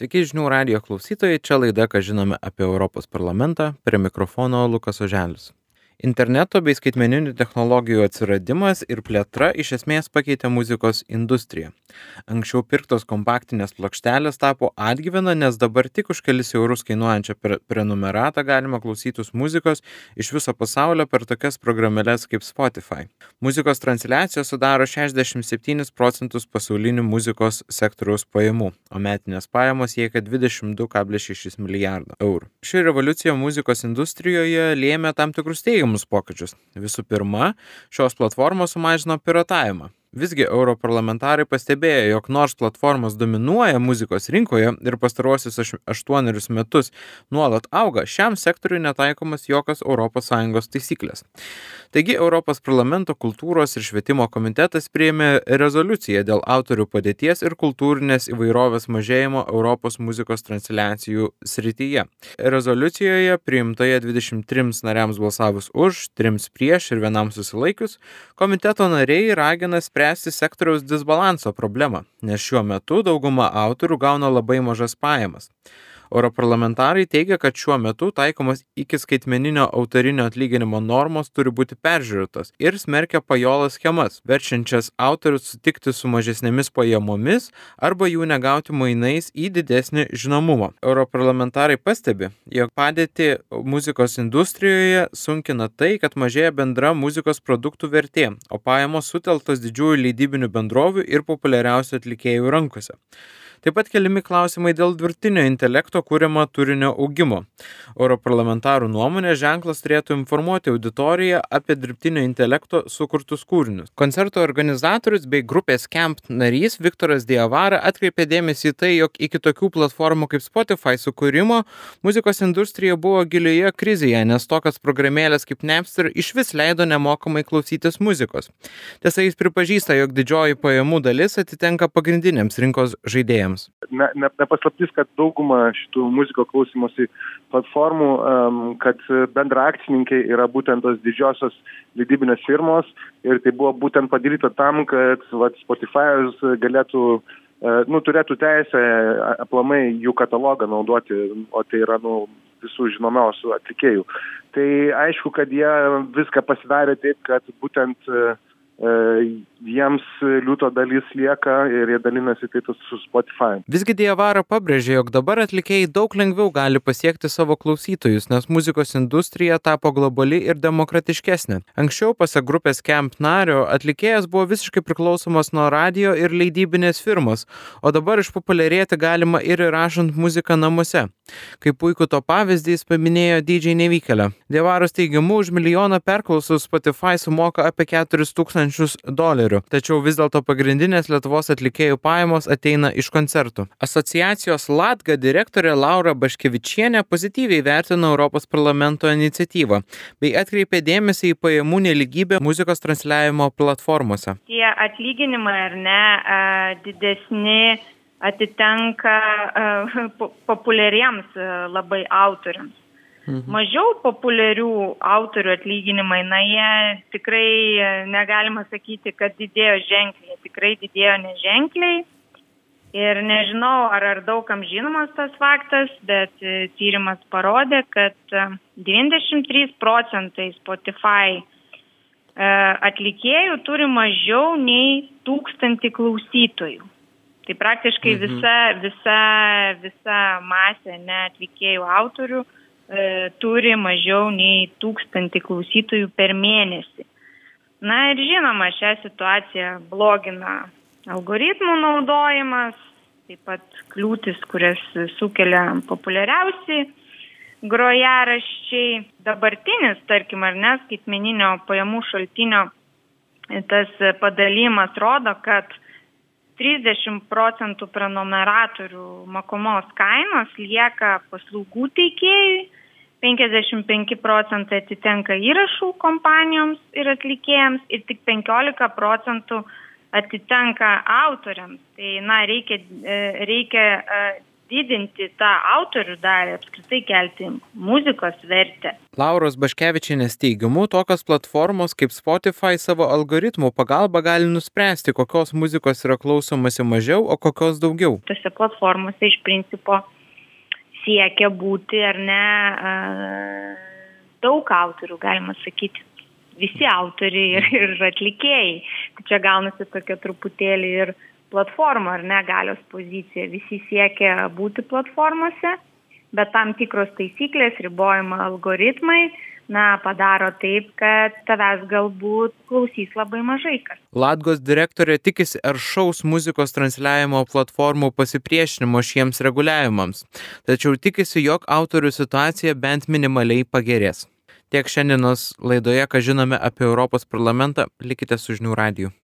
Sveiki žinių radio klausytojai, čia laida, ką žinome apie Europos parlamentą, prie mikrofono Lukas Oželis. Interneto bei skaitmeninių technologijų atsiradimas ir plėtra iš esmės pakeitė muzikos industriją. Anksčiau pirktos kompaktinės plokštelės tapo atgyvena, nes dabar tik už kelis eurus kainuojančią prenumeratą galima klausytis muzikos iš viso pasaulio per tokias programėlės kaip Spotify. Muzikos transliacijos sudaro 67 procentus pasaulinių muzikos sektoriaus pajamų, o metinės pajamos siekia 22,6 milijardo eurų. Ši revoliucija muzikos industrijoje lėmė tam tikrus teigiamus teigiamus pokyčius. Visų pirma, šios platformos sumažino piratavimą. Visgi europarlamentarai pastebėjo, jog nors platformos dominuoja muzikos rinkoje ir pastaruosius aštuonerius metus nuolat auga, šiam sektoriui netaikomas jokios ES taisyklės. Taigi Europos parlamento kultūros ir švietimo komitetas priėmė rezoliuciją dėl autorių padėties ir kultūrinės įvairovės mažėjimo Europos muzikos transliacijų srityje. Rezoliucijoje priimtoje 23 nariams balsavus už, 3 prieš ir vienam susilaikius, komiteto nariai ragina spręsti spręsti sektoriaus disbalanso problemą, nes šiuo metu dauguma autorių gauna labai mažas pajamas. Europarlamentarai teigia, kad šiuo metu taikomas iki skaitmeninio autorinio atlyginimo normos turi būti peržiūrėtos ir smerkia pajolas schemas, verčiančias autorius sutikti su mažesnėmis pajamomis arba jų negauti mainais į didesnį žinomumą. Europarlamentarai pastebi, jog padėti muzikos industrijoje sunkina tai, kad mažėja bendra muzikos produktų vertė, o pajamos sutelktos didžiųjų leidybinių bendrovių ir populiariausių atlikėjų rankose. Taip pat keliami klausimai dėl dirbtinio intelekto kūriamo turinio augimo. Europarlamentarų nuomonė ženklas turėtų informuoti auditoriją apie dirbtinio intelekto sukurtus kūrinius. Koncerto organizatorius bei grupės Camp narys Viktoras Diavara atkreipė dėmesį į tai, jog iki tokių platformų kaip Spotify sukūrimo muzikos industrija buvo gilioje krizėje, nes tokios programėlės kaip Napster iš vis leido nemokamai klausytis muzikos. Tiesa, jis pripažįsta, jog didžioji pajamų dalis atitenka pagrindiniams rinkos žaidėjams žmonėms? Ne, ne, nepaslaptis, kad dauguma šitų muziko klausimosi platformų, um, kad bendra akcininkai yra būtent tos didžiosios leidybinės firmos ir tai buvo būtent padaryta tam, kad vat, Spotify'us galėtų uh, nu, turėtų teisę aplamai jų katalogą naudoti, o tai yra nu, visų žinomiausių atlikėjų. Tai aišku, kad jie viską pasidarė taip, kad būtent uh, jiems liūto dalis lieka ir jie dalinasi tai su Spotify. Visgi Dievara pabrėžė, jog dabar atlikėjai daug lengviau gali pasiekti savo klausytojus, nes muzikos industrija tapo globali ir demokratiškesnė. Anksčiau, pasak grupės Camp nario, atlikėjas buvo visiškai priklausomas nuo radio ir leidybinės firmos, o dabar išpopuliarėti galima ir įrašant muziką namuose. Kaip puikų to pavyzdį jis paminėjo DJ Nevykelę. Dievaros teigimu, už milijoną perklausų Spotify sumoka apie 4000 tūkstančius dolerių. Tačiau vis dėlto pagrindinės Lietuvos atlikėjų pajamos ateina iš koncertų. Asociacijos Latga direktorė Laura Baškevičienė pozityviai vertina Europos parlamento iniciatyvą bei atkreipė dėmesį į pajamų neligybę muzikos transliavimo platformose. Tie atlyginimai ar ne didesni atitenka populiariems labai autoriams. Mhm. Mažiau populiarių autorių atlyginimai, na jie tikrai e, negalima sakyti, kad didėjo ženkliai, tikrai didėjo neženkliai. Ir nežinau, ar, ar daugam žinomas tas faktas, bet e, tyrimas parodė, kad 93 e, procentai Spotify atlikėjų turi mažiau nei tūkstantį klausytojų. Tai praktiškai mhm. visa, visa, visa masė ne atlikėjų autorių e, turi mažiau nei tūkstantį klausytojų per mėnesį. Na ir žinoma, šią situaciją blogina algoritmų naudojimas, taip pat kliūtis, kurias sukelia populiariausi grojaraščiai. Dabartinis, tarkim, ar ne, skaitmeninio pajamų šaltinio tas padalymas rodo, kad 30 procentų prenumeratorių mokomos kainos lieka paslaugų teikėjui, 55 procentai atitenka įrašų kompanijoms ir atlikėjams ir tik 15 procentų atitenka autoriams. Tai, na, reikia, e, reikia e, didinti tą autorių dalį, apskritai kelti muzikos vertę. Lauros Baškevičianės teigimu, tokios platformos kaip Spotify savo algoritmų pagalba gali nuspręsti, kokios muzikos yra klausomasi mažiau, o kokios daugiau. Tose platformose iš principo siekia būti ar ne daug autorių, galima sakyti. Visi autoriai ir, ir atlikėjai. Tai čia gaunasi tokia truputėlį ir platforma ar ne galios pozicija. Visi siekia būti platformose, bet tam tikros taisyklės, ribojimo algoritmai, na, padaro taip, kad tavęs galbūt klausys labai mažai kas. Latgos direktorė tikisi aršaus muzikos transliavimo platformų pasipriešinimo šiems reguliavimams, tačiau tikisi, jog autorių situacija bent minimaliai pagerės. Tiek šiandienos laidoje, ką žinome apie Europos parlamentą, likite su žinių radiju.